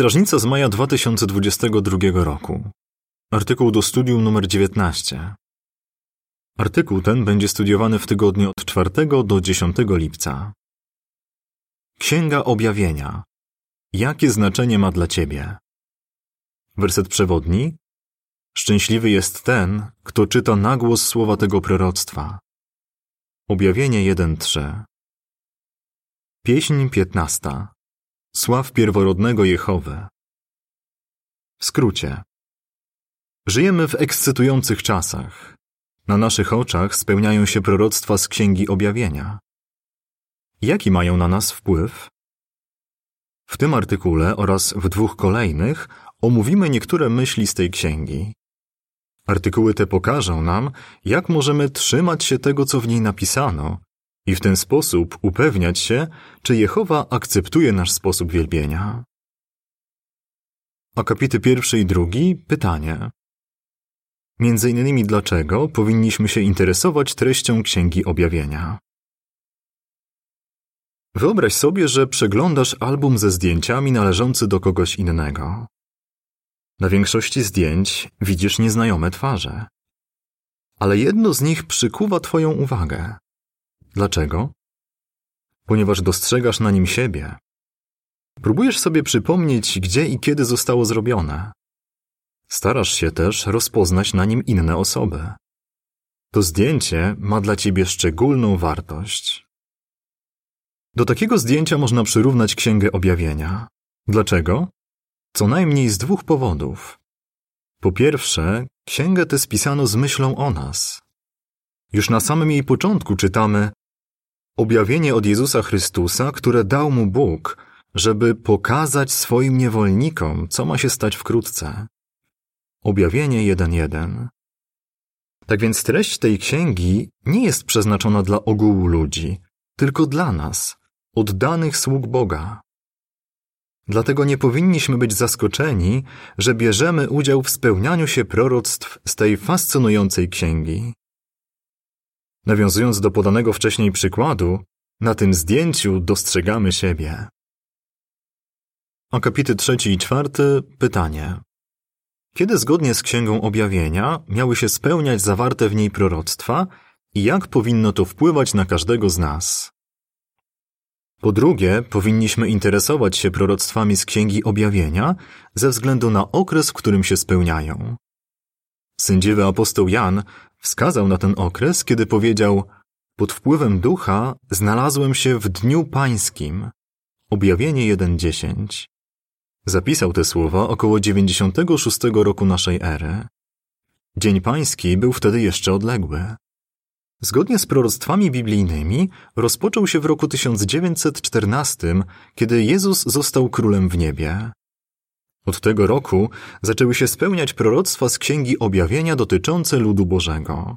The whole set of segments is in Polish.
Strażnica z maja 2022 roku. Artykuł do studium numer 19. Artykuł ten będzie studiowany w tygodniu od 4 do 10 lipca. Księga Objawienia. Jakie znaczenie ma dla Ciebie? Werset przewodni. Szczęśliwy jest ten, kto czyta na głos słowa tego proroctwa. Objawienie 1.3. Pieśń 15. Sław pierworodnego Jehowy. W skrócie. Żyjemy w ekscytujących czasach. Na naszych oczach spełniają się proroctwa z Księgi Objawienia. Jaki mają na nas wpływ? W tym artykule oraz w dwóch kolejnych omówimy niektóre myśli z tej księgi. Artykuły te pokażą nam, jak możemy trzymać się tego, co w niej napisano, i w ten sposób upewniać się, czy Jehowa akceptuje nasz sposób wielbienia. Akapity pierwszy i drugi pytanie. Między innymi dlaczego powinniśmy się interesować treścią Księgi Objawienia. Wyobraź sobie, że przeglądasz album ze zdjęciami należący do kogoś innego. Na większości zdjęć widzisz nieznajome twarze. Ale jedno z nich przykuwa Twoją uwagę. Dlaczego? Ponieważ dostrzegasz na nim siebie. Próbujesz sobie przypomnieć, gdzie i kiedy zostało zrobione. Starasz się też rozpoznać na nim inne osoby. To zdjęcie ma dla ciebie szczególną wartość. Do takiego zdjęcia można przyrównać Księgę Objawienia. Dlaczego? Co najmniej z dwóch powodów. Po pierwsze, księgę tę spisano z myślą o nas. Już na samym jej początku czytamy objawienie od Jezusa Chrystusa, które dał mu Bóg, żeby pokazać swoim niewolnikom, co ma się stać wkrótce. Objawienie 1.1 Tak więc treść tej księgi nie jest przeznaczona dla ogółu ludzi, tylko dla nas, oddanych sług Boga. Dlatego nie powinniśmy być zaskoczeni, że bierzemy udział w spełnianiu się proroctw z tej fascynującej księgi. Nawiązując do podanego wcześniej przykładu, na tym zdjęciu dostrzegamy siebie. Akapity trzeci i czwarty pytanie. Kiedy zgodnie z Księgą Objawienia miały się spełniać zawarte w niej proroctwa i jak powinno to wpływać na każdego z nas? Po drugie, powinniśmy interesować się proroctwami z Księgi Objawienia ze względu na okres, w którym się spełniają. Sędziwy apostoł Jan wskazał na ten okres, kiedy powiedział: Pod wpływem ducha znalazłem się w dniu pańskim. Objawienie 1:10. Zapisał te słowa około 96 roku naszej ery. Dzień pański był wtedy jeszcze odległy. Zgodnie z proroctwami biblijnymi rozpoczął się w roku 1914, kiedy Jezus został królem w niebie. Od tego roku zaczęły się spełniać proroctwa z Księgi Objawienia dotyczące ludu Bożego.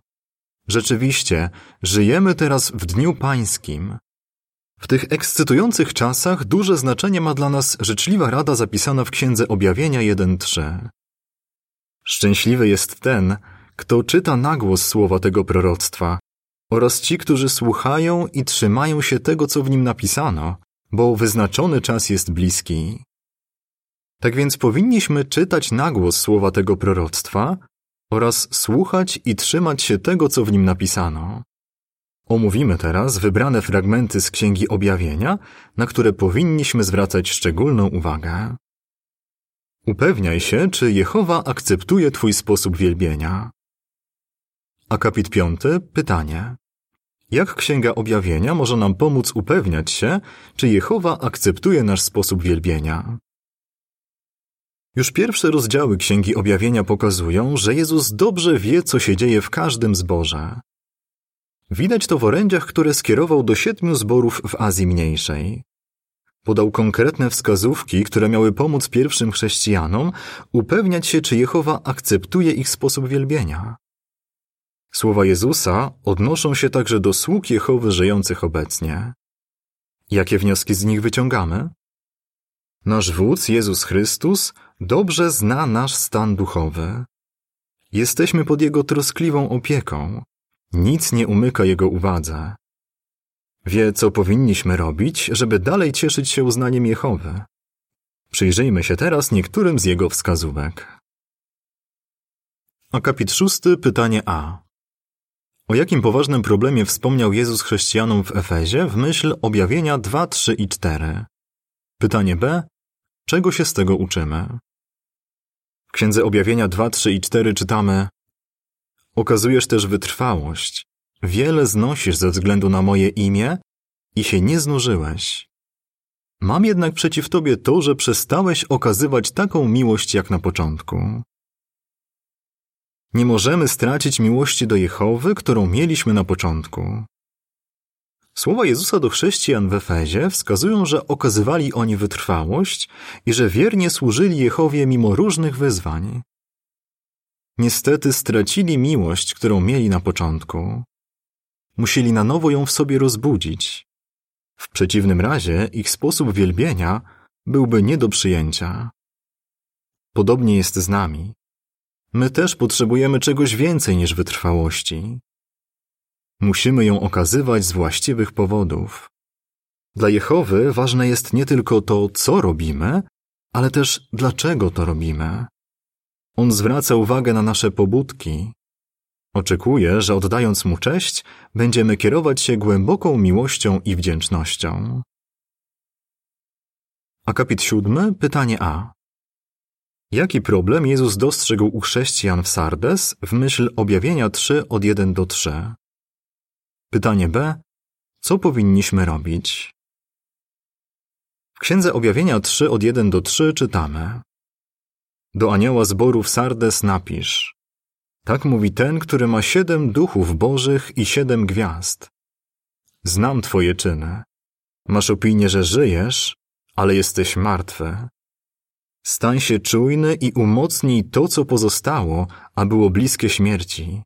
Rzeczywiście, żyjemy teraz w Dniu Pańskim. W tych ekscytujących czasach duże znaczenie ma dla nas życzliwa rada zapisana w Księdze Objawienia 1.3. Szczęśliwy jest ten, kto czyta nagłos słowa tego proroctwa oraz ci, którzy słuchają i trzymają się tego, co w nim napisano, bo wyznaczony czas jest bliski. Tak więc powinniśmy czytać nagłos słowa tego proroctwa oraz słuchać i trzymać się tego, co w nim napisano. Omówimy teraz wybrane fragmenty z Księgi Objawienia, na które powinniśmy zwracać szczególną uwagę. Upewniaj się, czy Jehowa akceptuje Twój sposób wielbienia. Akapit 5. Pytanie. Jak Księga Objawienia może nam pomóc upewniać się, czy Jehowa akceptuje nasz sposób wielbienia? Już pierwsze rozdziały Księgi Objawienia pokazują, że Jezus dobrze wie, co się dzieje w każdym zborze. Widać to w orędziach, które skierował do siedmiu zborów w Azji Mniejszej. Podał konkretne wskazówki, które miały pomóc pierwszym chrześcijanom upewniać się, czy Jehowa akceptuje ich sposób wielbienia. Słowa Jezusa odnoszą się także do sług Jehowy żyjących obecnie. Jakie wnioski z nich wyciągamy? Nasz wódz, Jezus Chrystus, dobrze zna nasz stan duchowy. Jesteśmy pod Jego troskliwą opieką. Nic nie umyka Jego uwadze. Wie, co powinniśmy robić, żeby dalej cieszyć się uznaniem Jehowy. Przyjrzyjmy się teraz niektórym z jego wskazówek. Akapit szósty, pytanie A. O jakim poważnym problemie wspomniał Jezus chrześcijanom w Efezie w myśl objawienia 2, 3 i 4? Pytanie B. Czego się z tego uczymy? Księdze Objawienia 2, 3 i 4 czytamy Okazujesz też wytrwałość. Wiele znosisz ze względu na moje imię i się nie znużyłeś. Mam jednak przeciw tobie to, że przestałeś okazywać taką miłość jak na początku. Nie możemy stracić miłości do Jehowy, którą mieliśmy na początku. Słowa Jezusa do chrześcijan w Efezie wskazują, że okazywali oni wytrwałość i że wiernie służyli Jehowie mimo różnych wyzwań. Niestety stracili miłość, którą mieli na początku. Musieli na nowo ją w sobie rozbudzić. W przeciwnym razie ich sposób wielbienia byłby nie do przyjęcia. Podobnie jest z nami. My też potrzebujemy czegoś więcej niż wytrwałości. Musimy ją okazywać z właściwych powodów. Dla Jehowy ważne jest nie tylko to, co robimy, ale też dlaczego to robimy. On zwraca uwagę na nasze pobudki. Oczekuje, że oddając mu cześć, będziemy kierować się głęboką miłością i wdzięcznością. Akapit siódmy, pytanie A. Jaki problem Jezus dostrzegł u chrześcijan w Sardes w myśl objawienia 3 od 1 do 3? Pytanie B. Co powinniśmy robić? W Księdze Objawienia 3 od 1 do 3 czytamy Do anioła zboru w Sardes napisz Tak mówi ten, który ma siedem duchów bożych i siedem gwiazd. Znam twoje czyny. Masz opinię, że żyjesz, ale jesteś martwy. Stań się czujny i umocnij to, co pozostało, a było bliskie śmierci.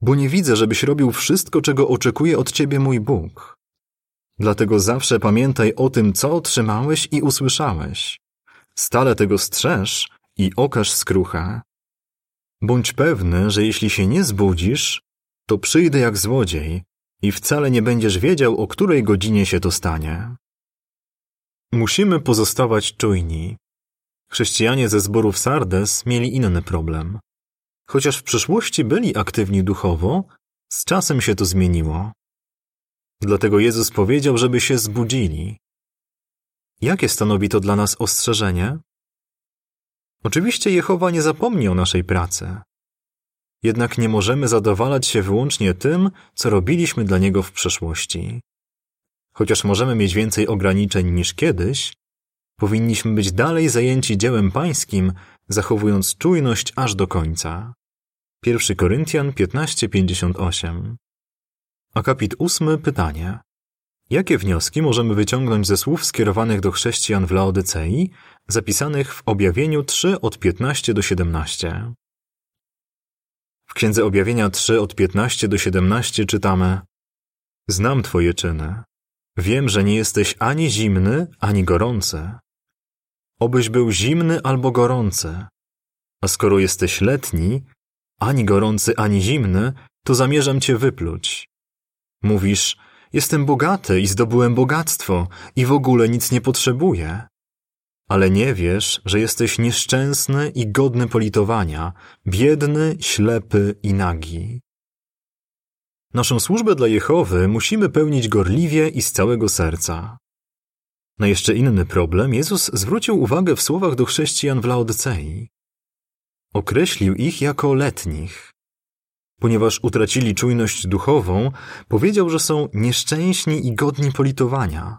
Bo nie widzę, żebyś robił wszystko, czego oczekuje od ciebie mój Bóg. Dlatego zawsze pamiętaj o tym, co otrzymałeś i usłyszałeś. Stale tego strzeż i okaż skruchę. Bądź pewny, że jeśli się nie zbudzisz, to przyjdę jak złodziej i wcale nie będziesz wiedział, o której godzinie się to stanie. Musimy pozostawać czujni. Chrześcijanie ze zborów Sardes mieli inny problem. Chociaż w przeszłości byli aktywni duchowo, z czasem się to zmieniło. Dlatego Jezus powiedział, żeby się zbudzili. Jakie stanowi to dla nas ostrzeżenie? Oczywiście Jehowa nie zapomni o naszej pracy. Jednak nie możemy zadowalać się wyłącznie tym, co robiliśmy dla Niego w przeszłości. Chociaż możemy mieć więcej ograniczeń niż kiedyś, powinniśmy być dalej zajęci dziełem pańskim, zachowując czujność aż do końca. 1 Koryntian 15:58. Akapit 8 pytanie. Jakie wnioski możemy wyciągnąć ze słów skierowanych do chrześcijan w Laodycei, zapisanych w Objawieniu 3 od 15 do 17? W Księdze Objawienia 3 od 15 do 17 czytamy Znam Twoje czyny. Wiem, że nie jesteś ani zimny, ani gorący. Obyś był zimny albo gorący. A skoro jesteś letni, ani gorący, ani zimny, to zamierzam cię wypluć. Mówisz, jestem bogaty i zdobyłem bogactwo i w ogóle nic nie potrzebuję. Ale nie wiesz, że jesteś nieszczęsny i godny politowania, biedny, ślepy i nagi. Naszą służbę dla Jehowy musimy pełnić gorliwie i z całego serca. Na jeszcze inny problem Jezus zwrócił uwagę w słowach do chrześcijan w Laodycei. Określił ich jako letnich. Ponieważ utracili czujność duchową, powiedział, że są nieszczęśni i godni politowania.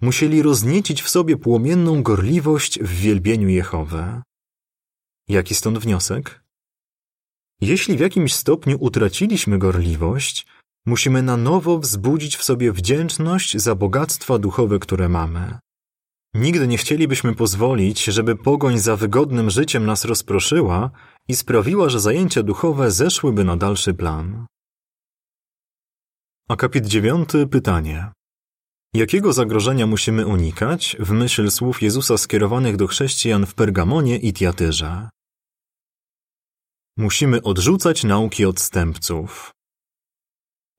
Musieli rozniecić w sobie płomienną gorliwość w wielbieniu Jehowy. Jaki stąd wniosek? Jeśli w jakimś stopniu utraciliśmy gorliwość, musimy na nowo wzbudzić w sobie wdzięczność za bogactwa duchowe, które mamy. Nigdy nie chcielibyśmy pozwolić, żeby pogoń za wygodnym życiem nas rozproszyła i sprawiła, że zajęcia duchowe zeszłyby na dalszy plan. Akapit dziewiąty pytanie. Jakiego zagrożenia musimy unikać w myśl słów Jezusa skierowanych do chrześcijan w Pergamonie i Tiatyrze? Musimy odrzucać nauki odstępców.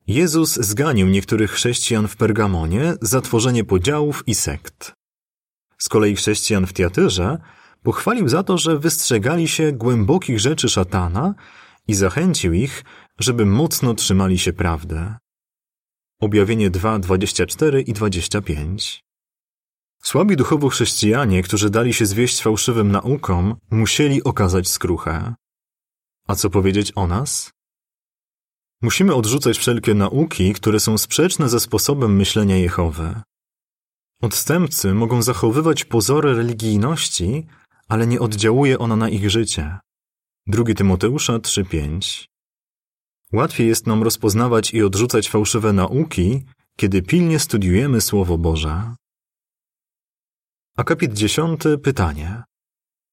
Jezus zganił niektórych chrześcijan w Pergamonie za tworzenie podziałów i sekt. Z kolei chrześcijan w Tiatyrze pochwalił za to, że wystrzegali się głębokich rzeczy szatana i zachęcił ich, żeby mocno trzymali się prawdy. Objawienie 2, 24 i 25 Słabi duchowo chrześcijanie, którzy dali się zwieść fałszywym naukom, musieli okazać skruchę. A co powiedzieć o nas? Musimy odrzucać wszelkie nauki, które są sprzeczne ze sposobem myślenia Jehowy. Odstępcy mogą zachowywać pozory religijności, ale nie oddziałuje ona na ich życie. 2 Tymoteusza 3:5 Łatwiej jest nam rozpoznawać i odrzucać fałszywe nauki, kiedy pilnie studiujemy Słowo Boże. Akapit 10. Pytanie.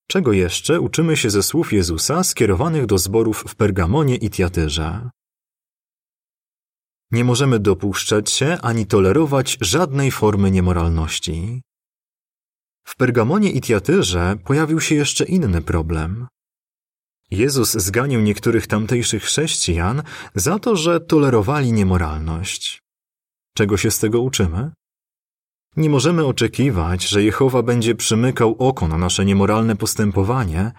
Czego jeszcze uczymy się ze słów Jezusa skierowanych do zborów w Pergamonie i Tiatyrze? Nie możemy dopuszczać się ani tolerować żadnej formy niemoralności. W Pergamonie i Tiatyrze pojawił się jeszcze inny problem. Jezus zganił niektórych tamtejszych chrześcijan za to, że tolerowali niemoralność. Czego się z tego uczymy? Nie możemy oczekiwać, że Jehowa będzie przymykał oko na nasze niemoralne postępowanie,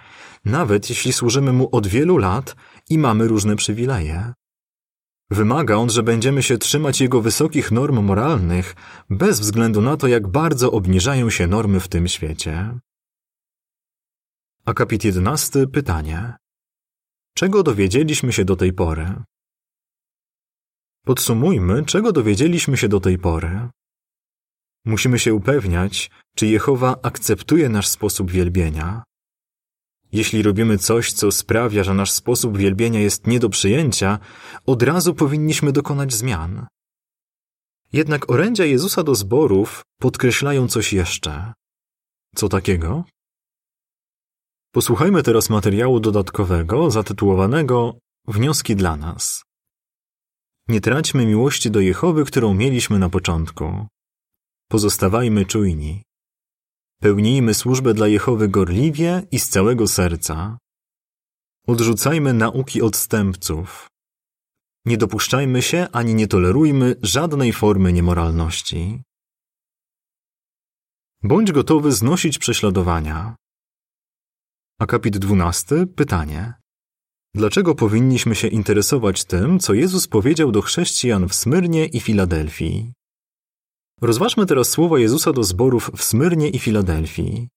nawet jeśli służymy mu od wielu lat i mamy różne przywileje. Wymaga on, że będziemy się trzymać jego wysokich norm moralnych, bez względu na to, jak bardzo obniżają się normy w tym świecie. Akapit 11. Pytanie. Czego dowiedzieliśmy się do tej pory? Podsumujmy, czego dowiedzieliśmy się do tej pory. Musimy się upewniać, czy Jehowa akceptuje nasz sposób wielbienia. Jeśli robimy coś, co sprawia, że nasz sposób wielbienia jest nie do przyjęcia, od razu powinniśmy dokonać zmian. Jednak orędzia Jezusa do zborów podkreślają coś jeszcze. Co takiego? Posłuchajmy teraz materiału dodatkowego zatytułowanego Wnioski dla nas. Nie traćmy miłości do Jehowy, którą mieliśmy na początku. Pozostawajmy czujni. Pełnijmy służbę dla Jehowy gorliwie i z całego serca. Odrzucajmy nauki odstępców. Nie dopuszczajmy się ani nie tolerujmy żadnej formy niemoralności. Bądź gotowy znosić prześladowania. Akapit 12. Pytanie. Dlaczego powinniśmy się interesować tym, co Jezus powiedział do chrześcijan w Smyrnie i Filadelfii? Rozważmy teraz słowa Jezusa do zborów w Smyrnie i Filadelfii.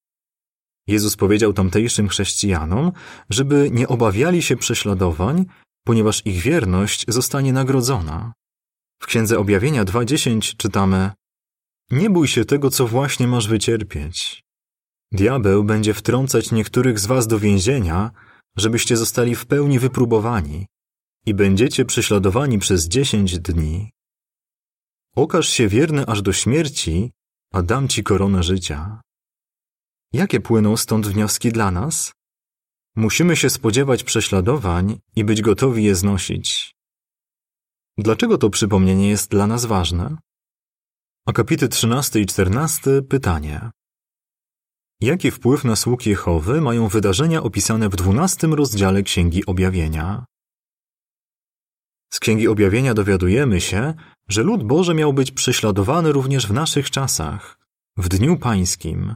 Jezus powiedział tamtejszym chrześcijanom, żeby nie obawiali się prześladowań, ponieważ ich wierność zostanie nagrodzona. W Księdze Objawienia 2.10 czytamy Nie bój się tego, co właśnie masz wycierpieć. Diabeł będzie wtrącać niektórych z was do więzienia, żebyście zostali w pełni wypróbowani i będziecie prześladowani przez dziesięć dni. Okaż się wierny aż do śmierci, a dam ci koronę życia. Jakie płyną stąd wnioski dla nas? Musimy się spodziewać prześladowań i być gotowi je znosić. Dlaczego to przypomnienie jest dla nas ważne? Akapity 13 i 14 pytanie. Jaki wpływ na sług Jehowy mają wydarzenia opisane w dwunastym rozdziale Księgi Objawienia? Z Księgi Objawienia dowiadujemy się, że lud Boży miał być prześladowany również w naszych czasach, w Dniu Pańskim.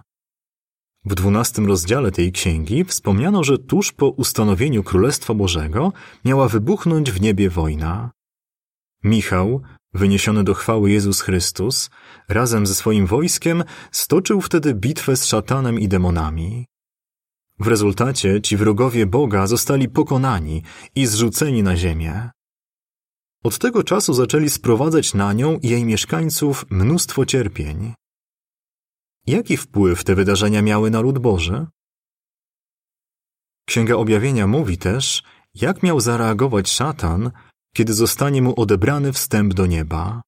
W dwunastym rozdziale tej księgi wspomniano, że tuż po ustanowieniu Królestwa Bożego miała wybuchnąć w niebie wojna. Michał, wyniesiony do chwały Jezus Chrystus, razem ze swoim wojskiem stoczył wtedy bitwę z szatanem i demonami. W rezultacie ci wrogowie Boga zostali pokonani i zrzuceni na ziemię. Od tego czasu zaczęli sprowadzać na nią i jej mieszkańców mnóstwo cierpień. Jaki wpływ te wydarzenia miały na lud Boży? Księga Objawienia mówi też, jak miał zareagować szatan, kiedy zostanie mu odebrany wstęp do nieba.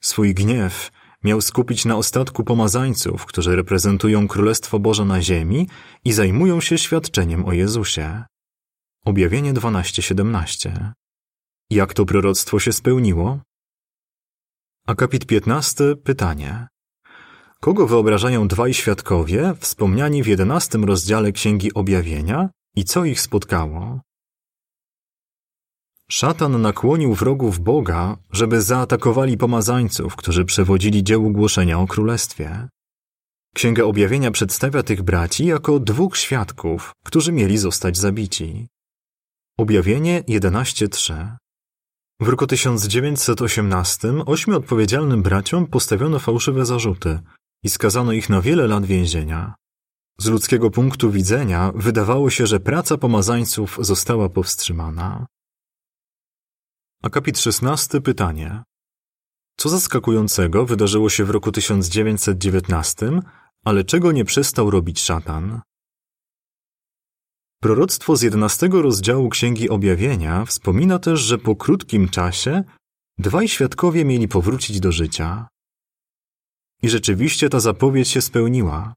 Swój gniew miał skupić na ostatku pomazańców, którzy reprezentują Królestwo Boże na ziemi i zajmują się świadczeniem o Jezusie. Objawienie 12:17. Jak to proroctwo się spełniło? Akapit 15. Pytanie. Kogo wyobrażają dwaj świadkowie wspomniani w jedenastym rozdziale Księgi Objawienia i co ich spotkało? Szatan nakłonił wrogów Boga, żeby zaatakowali pomazańców, którzy przewodzili dziełu głoszenia o królestwie. Księga Objawienia przedstawia tych braci jako dwóch świadków, którzy mieli zostać zabici. Objawienie 11.3 W roku 1918 ośmiu odpowiedzialnym braciom postawiono fałszywe zarzuty i skazano ich na wiele lat więzienia. Z ludzkiego punktu widzenia wydawało się, że praca pomazańców została powstrzymana. Akapit 16 pytanie. Co zaskakującego wydarzyło się w roku 1919, ale czego nie przestał robić szatan? Proroctwo z 11 rozdziału Księgi Objawienia wspomina też, że po krótkim czasie dwaj świadkowie mieli powrócić do życia. I rzeczywiście ta zapowiedź się spełniła.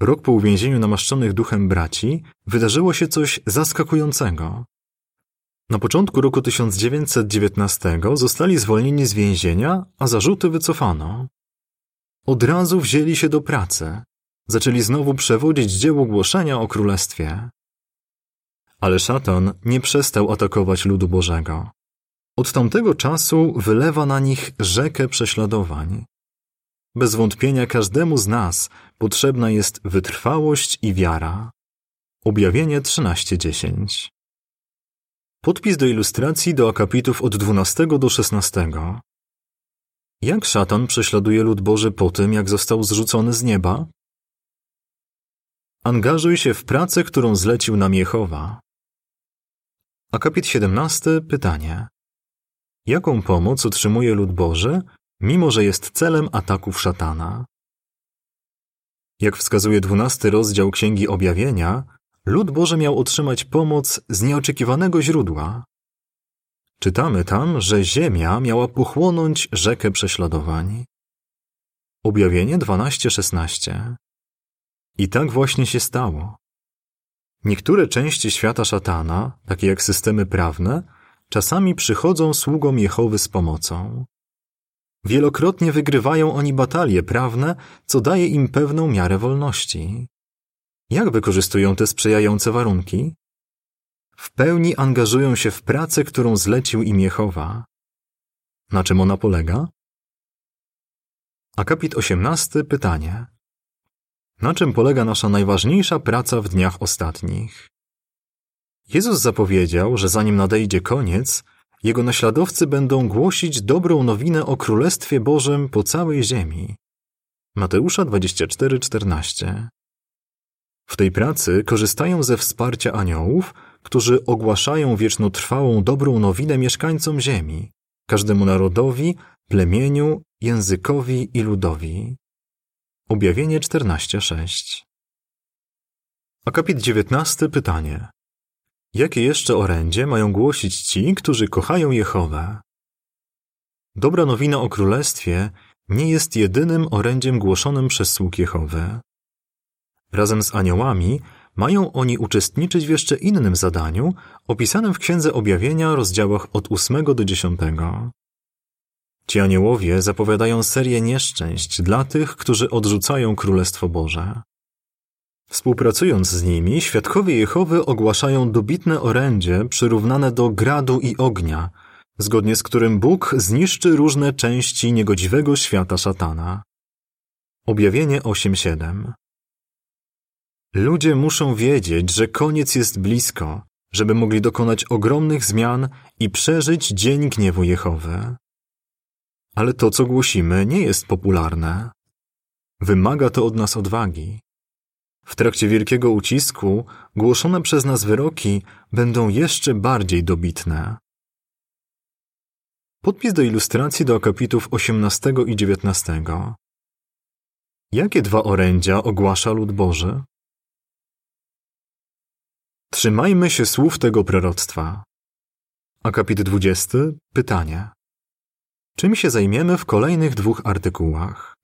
Rok po uwięzieniu namaszczonych duchem braci wydarzyło się coś zaskakującego. Na początku roku 1919 zostali zwolnieni z więzienia, a zarzuty wycofano. Od razu wzięli się do pracy. Zaczęli znowu przewodzić dzieło głoszenia o królestwie. Ale szatan nie przestał atakować ludu Bożego. Od tamtego czasu wylewa na nich rzekę prześladowań. Bez wątpienia każdemu z nas potrzebna jest wytrwałość i wiara. Objawienie 13:10. Podpis do ilustracji do akapitów od 12 do 16. Jak szatan prześladuje lud Boży po tym, jak został zrzucony z nieba? Angażuj się w pracę, którą zlecił nam Jehowa. Akapit 17. Pytanie. Jaką pomoc otrzymuje lud Boży, mimo że jest celem ataków szatana? Jak wskazuje dwunasty rozdział Księgi Objawienia, lud Boży miał otrzymać pomoc z nieoczekiwanego źródła. Czytamy tam, że ziemia miała pochłonąć rzekę prześladowań. Objawienie 12:16. I tak właśnie się stało. Niektóre części świata szatana, takie jak systemy prawne, czasami przychodzą sługom Jehowy z pomocą. Wielokrotnie wygrywają oni batalie prawne, co daje im pewną miarę wolności. Jak wykorzystują te sprzyjające warunki? W pełni angażują się w pracę, którą zlecił im Jehowa. Na czym ona polega? Akapit 18. Pytanie. Na czym polega nasza najważniejsza praca w dniach ostatnich? Jezus zapowiedział, że zanim nadejdzie koniec, jego naśladowcy będą głosić dobrą nowinę o Królestwie Bożym po całej ziemi. Mateusza 24:14. W tej pracy korzystają ze wsparcia aniołów, którzy ogłaszają wiecznotrwałą dobrą nowinę mieszkańcom ziemi, każdemu narodowi, plemieniu, językowi i ludowi. Objawienie 14:6. Akapit 19 pytanie. Jakie jeszcze orędzie mają głosić ci, którzy kochają Jehowę? Dobra nowina o królestwie nie jest jedynym orędziem głoszonym przez sług Jehowy. Razem z aniołami mają oni uczestniczyć w jeszcze innym zadaniu, opisanym w Księdze Objawienia, rozdziałach od 8 do 10. Ci aniołowie zapowiadają serię nieszczęść dla tych, którzy odrzucają Królestwo Boże. Współpracując z nimi, świadkowie Jehowy ogłaszają dobitne orędzie przyrównane do gradu i ognia, zgodnie z którym Bóg zniszczy różne części niegodziwego świata szatana. Objawienie 8:7 Ludzie muszą wiedzieć, że koniec jest blisko, żeby mogli dokonać ogromnych zmian i przeżyć dzień gniewu Jehowy. Ale to, co głosimy, nie jest popularne. Wymaga to od nas odwagi. W trakcie wielkiego ucisku głoszone przez nas wyroki będą jeszcze bardziej dobitne. Podpis do ilustracji do akapitów 18 i 19. Jakie dwa orędzia ogłasza lud Boży? Trzymajmy się słów tego proroctwa. Akapit 20. Pytanie. Czym się zajmiemy w kolejnych dwóch artykułach?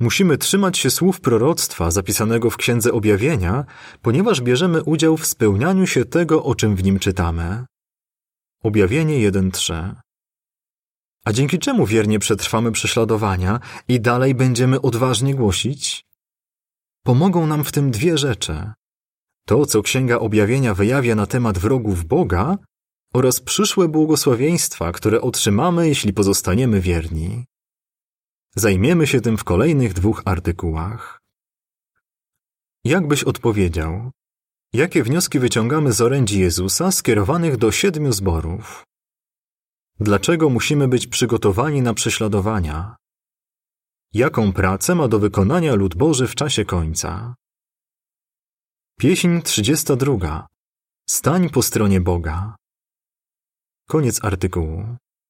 Musimy trzymać się słów proroctwa zapisanego w Księdze Objawienia, ponieważ bierzemy udział w spełnianiu się tego, o czym w nim czytamy. Objawienie 1.3 A dzięki czemu wiernie przetrwamy prześladowania i dalej będziemy odważnie głosić? Pomogą nam w tym dwie rzeczy. To, co Księga Objawienia wyjawia na temat wrogów Boga oraz przyszłe błogosławieństwa, które otrzymamy, jeśli pozostaniemy wierni. Zajmiemy się tym w kolejnych dwóch artykułach. Jak byś odpowiedział? Jakie wnioski wyciągamy z orędzi Jezusa skierowanych do siedmiu zborów? Dlaczego musimy być przygotowani na prześladowania? Jaką pracę ma do wykonania lud Boży w czasie końca? Pieśń 32. Stań po stronie Boga. Koniec artykułu.